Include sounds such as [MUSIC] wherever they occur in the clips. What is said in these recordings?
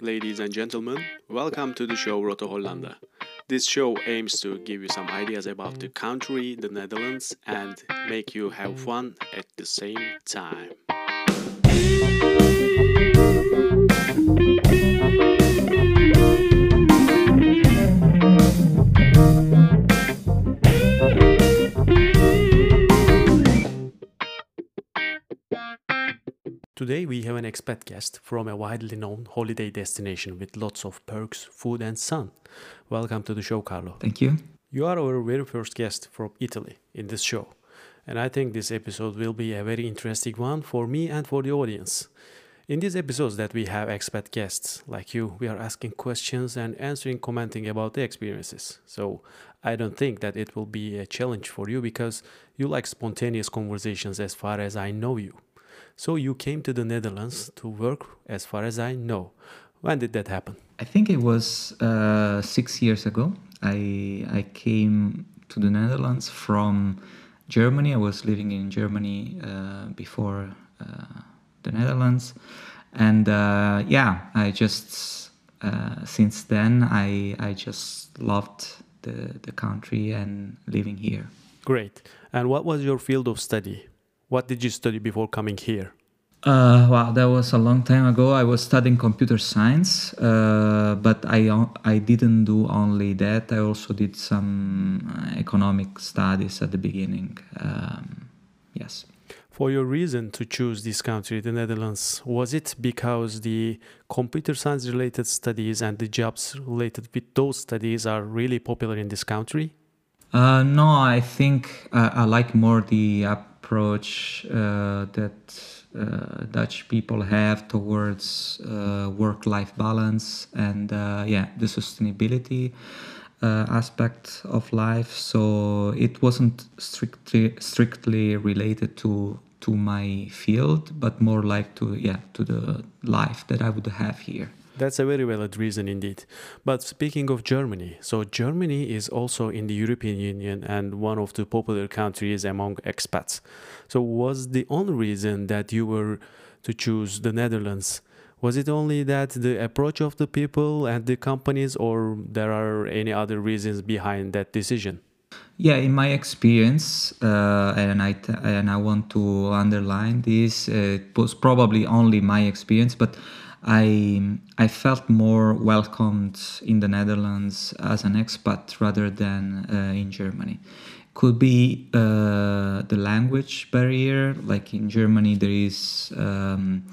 Ladies and gentlemen, welcome to the show Roto Hollanda. This show aims to give you some ideas about the country, the Netherlands, and make you have fun at the same time. Today we have an expat guest from a widely known holiday destination with lots of perks, food, and sun. Welcome to the show, Carlo. Thank you. You are our very first guest from Italy in this show, and I think this episode will be a very interesting one for me and for the audience. In these episodes that we have expat guests like you, we are asking questions and answering, commenting about the experiences. So I don't think that it will be a challenge for you because you like spontaneous conversations as far as I know you. So you came to the Netherlands to work, as far as I know. When did that happen? I think it was uh, six years ago. I I came to the Netherlands from Germany. I was living in Germany uh, before uh, the Netherlands, and uh, yeah, I just uh, since then I I just loved the the country and living here. Great. And what was your field of study? What did you study before coming here? Uh, wow, that was a long time ago. I was studying computer science, uh, but I I didn't do only that. I also did some uh, economic studies at the beginning. Um, yes. For your reason to choose this country, the Netherlands, was it because the computer science related studies and the jobs related with those studies are really popular in this country? Uh, no, I think uh, I like more the approach uh, that uh, Dutch people have towards uh, work-life balance and uh, yeah, the sustainability aspect of life. So it wasn't strictly strictly related to to my field, but more like to yeah to the life that I would have here. That's a very valid reason indeed. But speaking of Germany, so Germany is also in the European Union and one of the popular countries among expats. So was the only reason that you were to choose the Netherlands? Was it only that the approach of the people and the companies, or there are any other reasons behind that decision? Yeah, in my experience, uh, and I and I want to underline this, uh, it was probably only my experience, but I I felt more welcomed in the Netherlands as an expat rather than uh, in Germany. Could be uh, the language barrier. Like in Germany, there is. Um,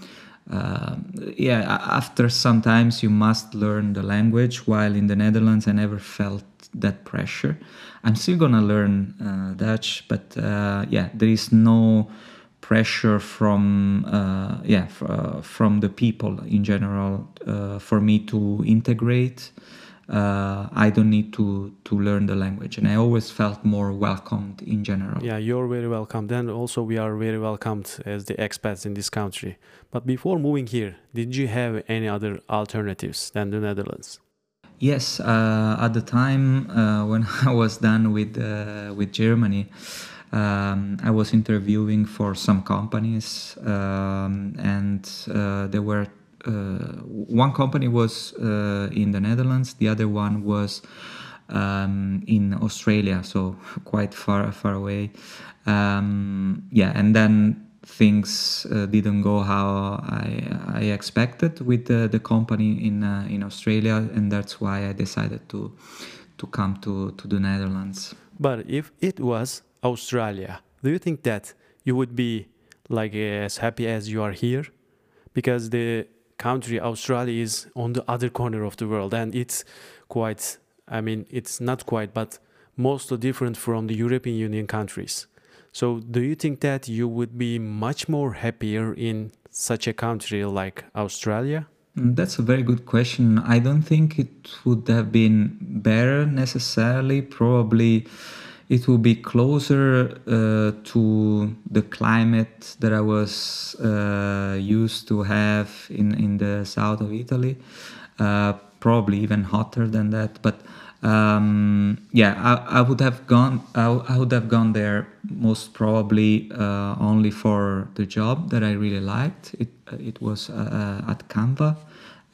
uh, yeah, after sometimes you must learn the language, while in the Netherlands, I never felt that pressure. I'm still gonna learn uh, Dutch, but uh, yeah, there is no pressure from uh, yeah uh, from the people in general uh, for me to integrate. Uh, I don't need to to learn the language. And I always felt more welcomed in general. Yeah you're very welcomed. And also we are very welcomed as the expats in this country. But before moving here did you have any other alternatives than the Netherlands? Yes uh, at the time uh, [LAUGHS] when I was done with with Germany um, I was interviewing for some companies, um, and uh, there were uh, one company was uh, in the Netherlands, the other one was um, in Australia, so [LAUGHS] quite far far away. Um, yeah, and then things uh, didn't go how I, I expected with the, the company in uh, in Australia, and that's why I decided to to come to to the Netherlands. But if it was Australia, do you think that you would be like as happy as you are here? Because the country Australia is on the other corner of the world and it's quite I mean it's not quite but mostly different from the European Union countries. So do you think that you would be much more happier in such a country like Australia? Mm, that's a very good question. I don't think it would have been better necessarily. Probably it will be closer uh, to the climate that I was uh, used to have in, in the south of Italy. Uh, probably even hotter than that, but um, yeah, I, I, would have gone. I, I, would have gone there most probably uh, only for the job that I really liked. It it was uh, at Canva,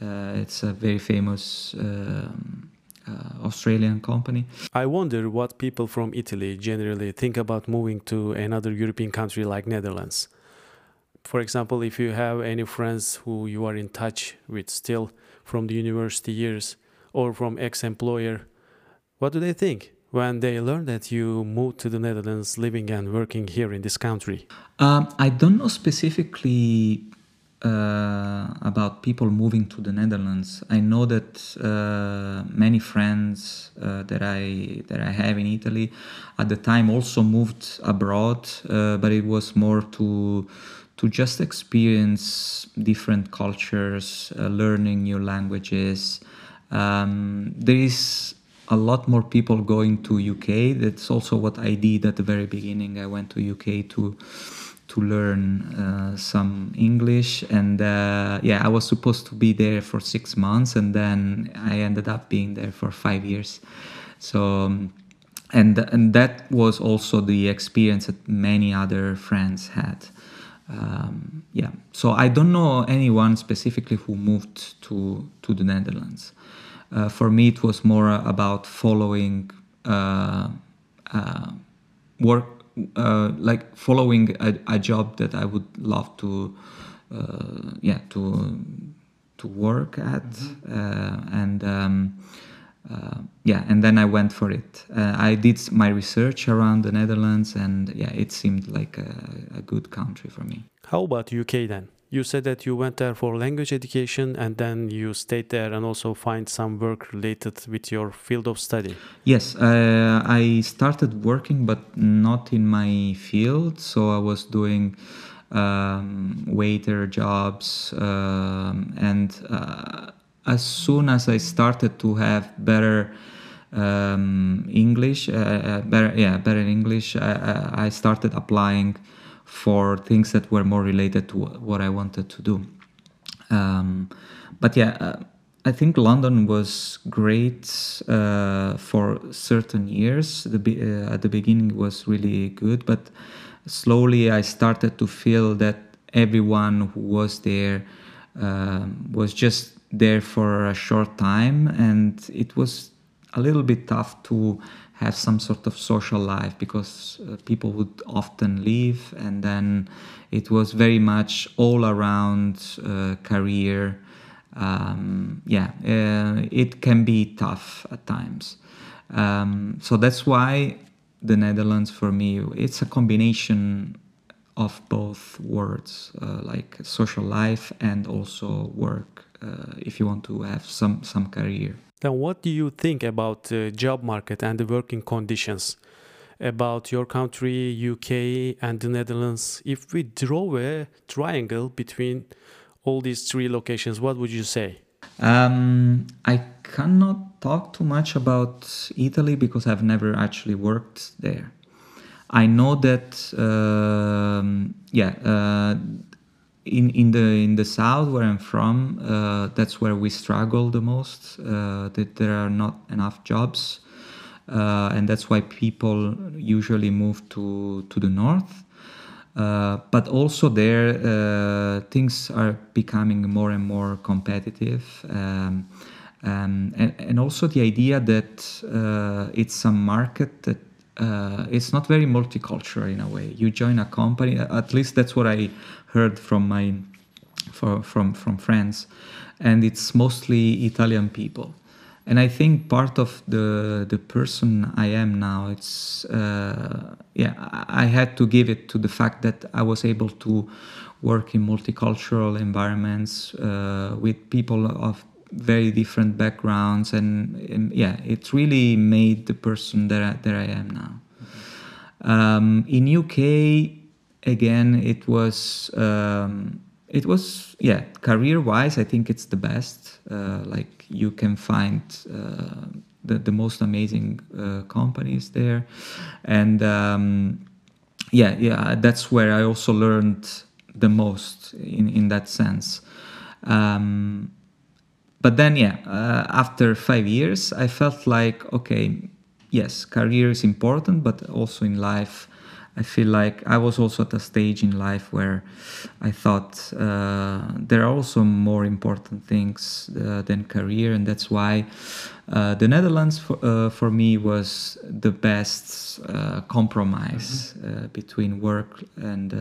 Uh, it's a very famous um, uh, Australian company. I wonder what people from Italy generally think about moving to another European country like Netherlands. For example, if you have any friends who you are in touch with still from the university years or from ex-employer, what do they think when they learn that you moved to the Netherlands living and working here in this country? Um, I don't know specifically about people moving to the Netherlands. I know that uh, many friends uh, that I that I have in Italy at the time also moved abroad, uh, but it was more to to just experience different cultures, uh, learning new languages. Um, there is a lot more people going to UK. That's also what I did at the very beginning. I went to UK to to learn uh, some English. And uh, yeah, I was supposed to be there for six months, and then I ended up being there for five years. So, um, and and that was also the experience that many other friends had. Um, yeah, so I don't know anyone specifically who moved to to the Netherlands. Uh, for me, it was more about following uh, uh, work uh, like following a, a, job that I would love to, uh, yeah, to to work at, mm-hmm. uh, and um, uh, yeah, and then I went for it. Uh, I did my research around the Netherlands, and yeah, it seemed like a, a good country for me. How about UK then? You said that you went there for language education and then you stayed there and also find some work related with your field of study. Yes uh, i started working but not in my field. So i was doing um, waiter jobs um, and uh, as soon as i started to have better um, english uh, uh better yeah better english I, I started applying for things that were more related to what I wanted to do. Um, but yeah, uh, I think London was great uh, for certain years. The uh, at the beginning was really good, but slowly I started to feel that everyone who was there um, was just there for a short time, and it was a little bit tough to have some sort of social life because uh, people would often leave and then it was very much all around uh, career. Um, yeah uh, it can be tough at times. Um, so that's why the netherlands for me it's a combination of both words uh, like social life and also work uh, if you want to have some some career then what do you think about the job market and the working conditions? About your country, UK and the Netherlands, if we draw a triangle between all these three locations, what would you say? Um, I cannot talk too much about Italy because I've never actually worked there. I know that, um, yeah, uh, in in the in the south where I'm from, uh, that's where we struggle the most. Uh, that there are not enough jobs, uh, and that's why people usually move to to the north. Uh, but also there, uh, things are becoming more and more competitive. Um, um, and, and also the idea that uh, it's a market that uh, it's not very multicultural in a way. You join a company, at least that's what I heard from my for, from from friends, and it's mostly Italian people. And I think part of the the person I am now, it's uh, yeah, I had to give it to the fact that I was able to work in multicultural environments uh, with people of very different backgrounds, and, and, yeah, it really made the person that I, that I am now. Um, in UK, again, it was um, it was yeah career wise. I think it's the best. Uh, like you can find. Uh, the, the most amazing uh, companies there and um, yeah yeah that's where i also learned the most in in that sense um, but then yeah uh, after five years i felt like okay yes career is important but also in life I feel like I was also at a stage in life where I thought uh, there are also more important things uh, than career, and that's why uh, the Netherlands for, uh, for me was the best uh, compromise mm-hmm. between work and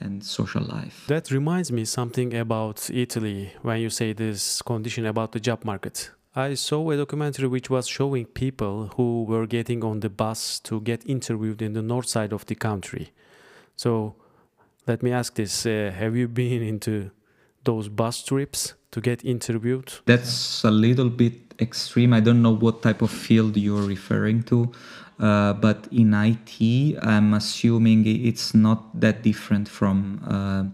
and social life. That reminds me something about Italy when you say this condition about the job market. I saw a documentary which was showing people who were getting on the bus to get interviewed in the north side of the country. So let me ask this uh, Have you been into those bus trips to get interviewed? That's a little bit extreme. I don't know what type of field you're referring to. Uh, but in IT, I'm assuming it's not that different from uh,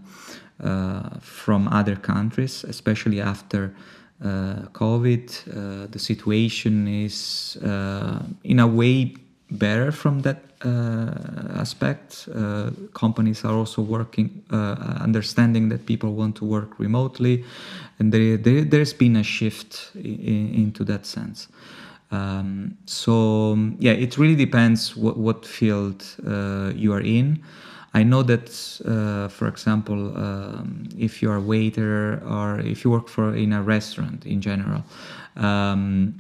uh, from other countries, especially after COVID, uh, the situation is uh, in a way better from that uh, aspect. Uh, companies are also working, uh, understanding that people want to work remotely, and there, there, has been a shift in, into that sense. Um, so yeah, it really depends what, what field you are in. I know that, uh, for example, um, if you are a waiter or if you work for in a restaurant in general, um,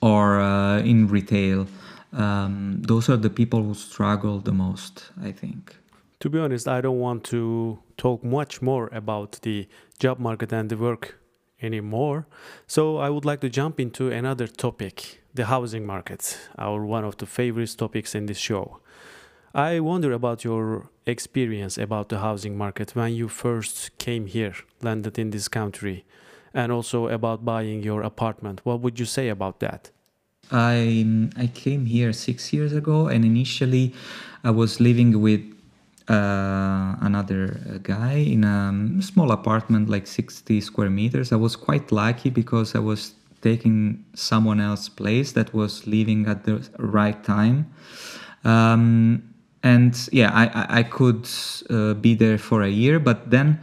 or uh, in retail, um, those are the people who struggle the most. I think. To be honest, I don't want to talk much more about the job market and the work anymore. So I would like to jump into another topic, the housing market, our one of the favorite topics in this show. I wonder about your experience about the housing market when you first came here, landed in this country, and also about buying your apartment. What would you say about that? I I came here six years ago, and initially I was living with uh, another guy in a small apartment, like 60 square meters. I was quite lucky because I was taking someone else's place that was leaving at the right time. Um, and yeah, I I could uh, be there for a year, but then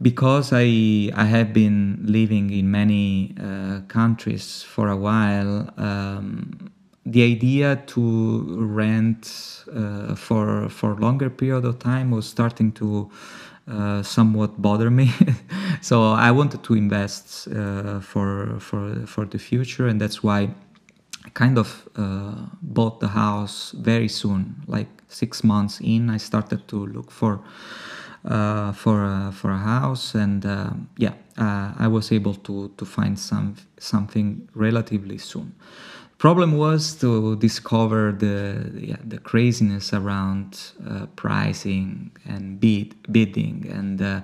because I I have been living in many uh, countries for a while, um, the idea to rent uh, for for longer period of time was starting to uh, somewhat bother me. [LAUGHS] so I wanted to invest uh, for for for the future, and that's why kind of uh, bought the house very soon, like six months in. I started to look for uh, for a, for a house, and uh, yeah, uh, I was able to to find some something relatively soon. Problem was to discover the yeah, the craziness around uh, pricing and bid bidding and. Uh,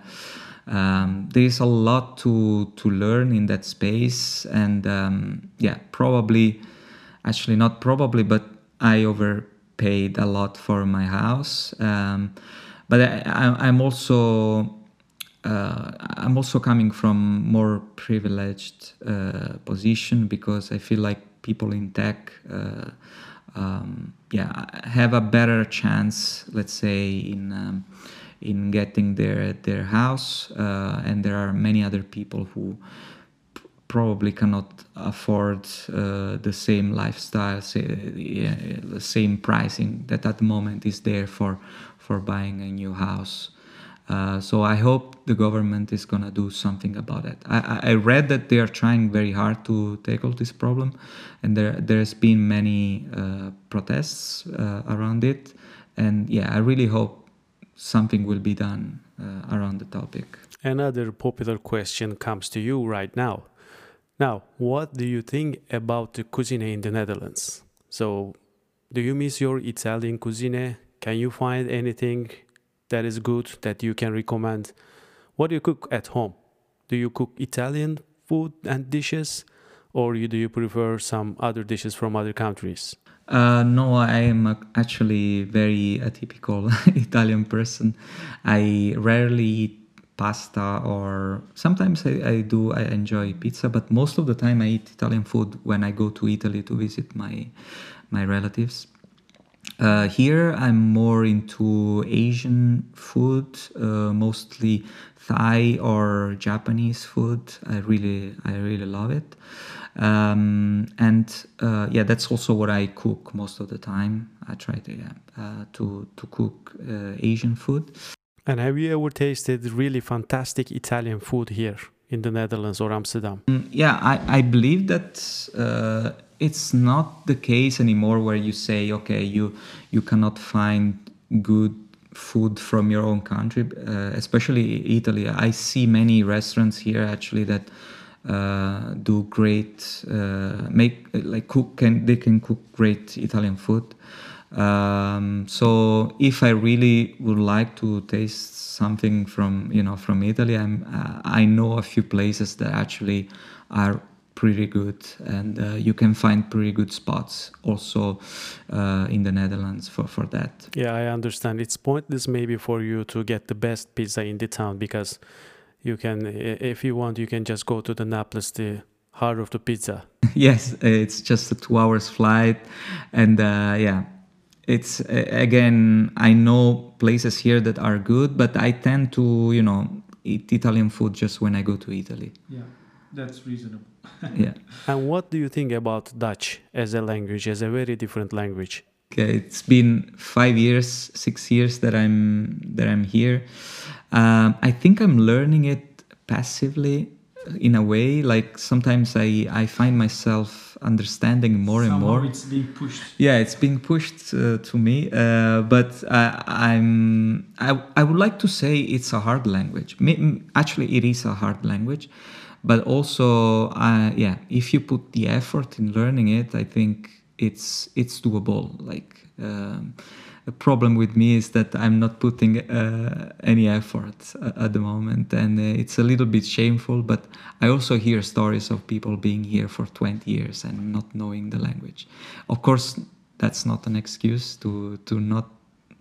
um, there is a lot to to learn in that space, and um, yeah, probably actually not probably, but I overpaid a lot for my house. Um, but I, am also uh, I'm also coming from more privileged uh, position because I feel like people in tech, uh, um, yeah, have a better chance, let's say, in um, in getting their their house, uh, and there are many other people who probably cannot afford uh, the same lifestyle, say, yeah, the same pricing that at the moment is there for for buying a new house. Uh, so I hope the government is gonna do something about it. I, I read that they are trying very hard to tackle this problem, and there there's been many uh, protests uh, around it. And yeah, I really hope something will be done uh, around the topic. Another popular question comes to you right now. Now, what do you think about the cuisine in the Netherlands? So, do you miss your Italian cuisine? Can you find anything that is good that you can recommend? What do you cook at home? Do you cook Italian food and dishes, or do you prefer some other dishes from other countries? Uh, no, I am actually very atypical [LAUGHS] Italian person. I rarely eat pasta or sometimes I, I, do I enjoy pizza, but most of the time I eat Italian food when I go to Italy to visit my my relatives. uh, here I'm more into Asian food, uh, mostly Thai or Japanese food. I really, I really love it. Um, and uh, yeah, that's also what I cook most of the time. I try to yeah, uh, to to cook uh, Asian food. And have you ever tasted really fantastic Italian food here in the Netherlands or Amsterdam? Mm, yeah, I, I believe that uh, it's not the case anymore where you say, okay, you you cannot find good food from your own country, uh, especially Italy. I see many restaurants here actually that uh, do great, uh, make like cook can they can cook great Italian food. Um, so if I really would like to taste something from you know from Italy, I'm uh, I know a few places that actually are pretty good and uh, you can find pretty good spots also uh, in the netherlands for, for that. Yeah i understand. It's pointless maybe for you to get the best pizza in the town because you can if you want you can just go to the naples the heart of the pizza. [LAUGHS] Yes it's just a two hours flight and uh, yeah it's again i know places here that are good but i tend to you know eat italian food just when i go to italy. Yeah that's reasonable. [LAUGHS] Yeah. And what do you think about dutch as a language as a very different language? Okay it's been five years six years that i'm that i'm here. Um, i think i'm learning it passively in a way like sometimes i i find myself understanding more Somehow and more. it's being pushed. Yeah it's being pushed uh, to me uh, but I, i'm I, I would like to say it's a hard language. Actually it is a hard language but also uh, yeah if you put the effort in learning it i think it's it's doable like um, problem with me is that I'm not putting uh, any effort at the moment, and uh, it's a little bit shameful. But I also hear stories of people being here for 20 years and not knowing the language. Of course, that's not an excuse to to not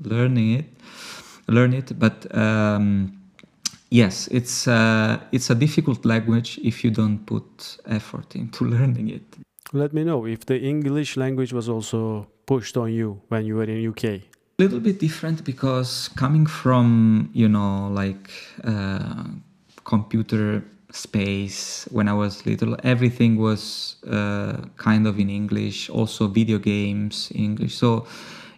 learning it, learn it. But um, yes, it's uh, it's a difficult language if you don't put effort into [LAUGHS] learning it. Let me know if the English language was also pushed on you when you were in UK little bit different because coming from you know like uh, computer space when i was little everything was uh, kind of in english also video games in english. So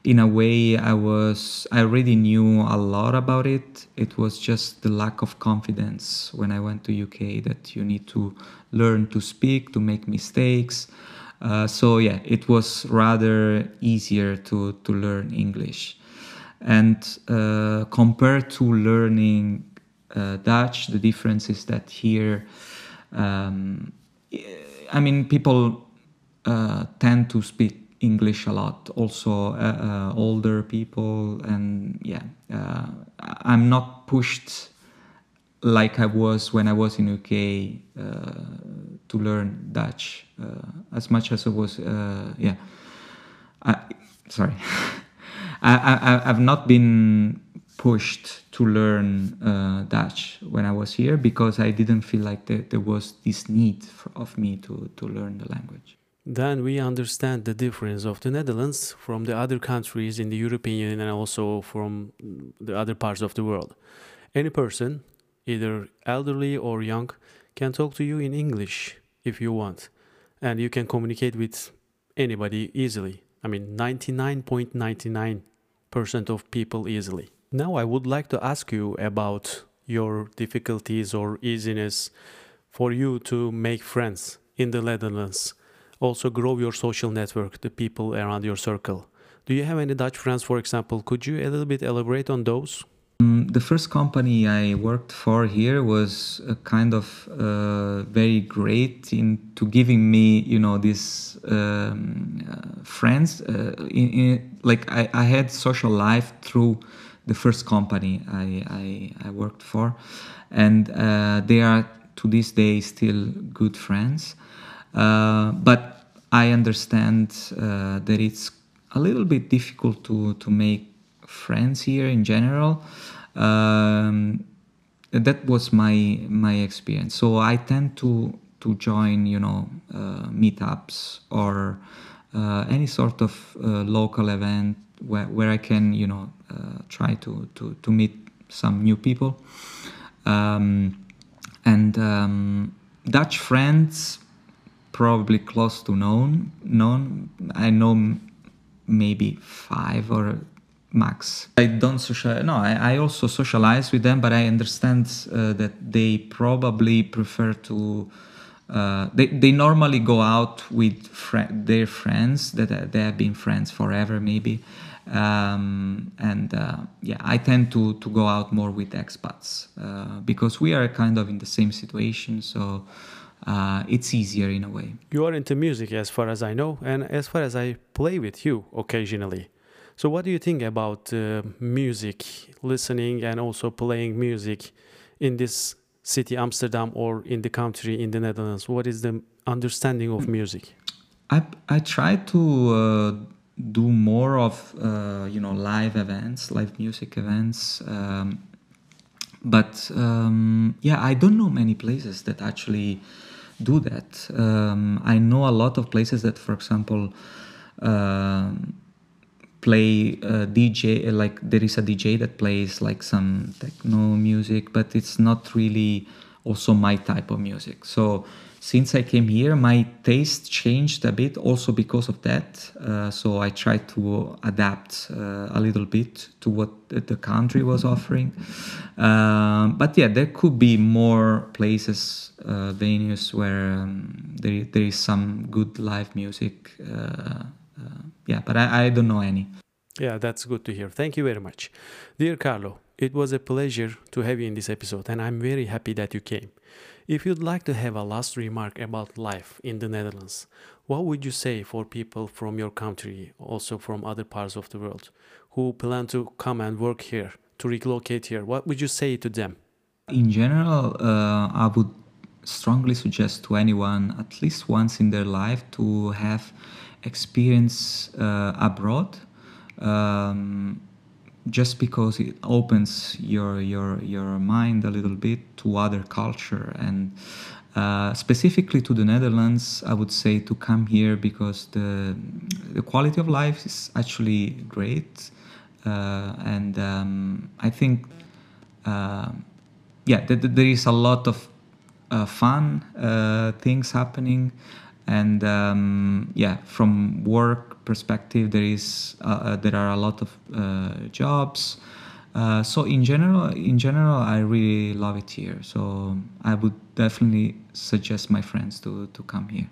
in a way i was i already knew a lot about it. It was just the lack of confidence when i went to uk that you need to learn to speak to make mistakes uh, so yeah, it was rather easier to, to learn English. And uh, compared to learning uh, Dutch, the difference is that here, um, I mean, people uh, tend to speak English a lot. Also, uh, older people, and yeah, I'm not pushed like I was when I was in UK to learn Dutch uh, as much as I was uh, yeah I, sorry [LAUGHS] I, I, have not been pushed to learn uh, Dutch when I was here because I didn't feel like there, there was this need for, of me to, to learn the language. Then we understand the difference of the Netherlands from the other countries in the European Union and also from the other parts of the world. Any person either elderly or young, can talk to you in English if you want. And you can communicate with anybody easily. I mean, 99.99% of people easily. Now, I would like to ask you about your difficulties or easiness for you to make friends in the Netherlands. Also, grow your social network, the people around your circle. Do you have any Dutch friends, for example? Could you a little bit elaborate on those? Um, the first company I worked for here was kind of uh, very great into giving me, you know, these um, uh, friends. Uh, in, in, like I, I, had social life through the first company I, I, I worked for, and uh, they are to this day still good friends. Uh, but I understand uh, that it's a little bit difficult to to make friends here in general. Um, that was my my experience. So I tend to to join, you know, uh, meetups or uh, any sort of uh, local event where, where I can, you know, uh, try to, to, to meet some new people. Um, and um, Dutch friends, probably close to known. Known, I know maybe five or max. I don't social. No, I, I also socialize with them, but I understand uh, that they probably prefer to. Uh, they, they normally go out with fri their friends that uh, they have been friends forever maybe um, and uh, yeah i tend to, to go out more with expats uh, because we are kind of in the same situation so uh, it's easier in a way You are into music, as far as I know, and as far as I play with you occasionally. So, what do you think about uh, music, listening, and also playing music in this city, Amsterdam, or in the country, in the Netherlands? What is the understanding of music? I I try to uh, do more of uh, you know live events, live music events. Um, but um, yeah, I don't know many places that actually do that. Um, I know a lot of places that, for example, um play uh, DJ like there is a DJ that plays like some techno music, but it's not really also my type of music. So since I came here, my taste changed a bit also because of that. Uh, so I tried to adapt uh, a little bit to what the country was offering. Um, but yeah, there could be more places, uh, venues where um, there, there is some good live music. Uh, yeah, but I, I don't know any. Yeah, that's good to hear. Thank you very much. Dear Carlo, it was a pleasure to have you in this episode, and I'm very happy that you came. If you'd like to have a last remark about life in the Netherlands, what would you say for people from your country, also from other parts of the world, who plan to come and work here, to relocate here? What would you say to them? In general, uh, I would strongly suggest to anyone at least once in their life to have experience uh, abroad. Um, just because it opens your your your mind a little bit to other culture and uh, specifically to the Netherlands, I would say to come here because the the quality of life is actually great, uh, and um, I think uh, yeah, th- th- there is a lot of uh, fun uh, things happening, and um, yeah, from work perspective, there is uh, uh, there are a lot of uh, jobs. Uh, so in general, in general, I really love it here. So I would definitely suggest my friends to to come here.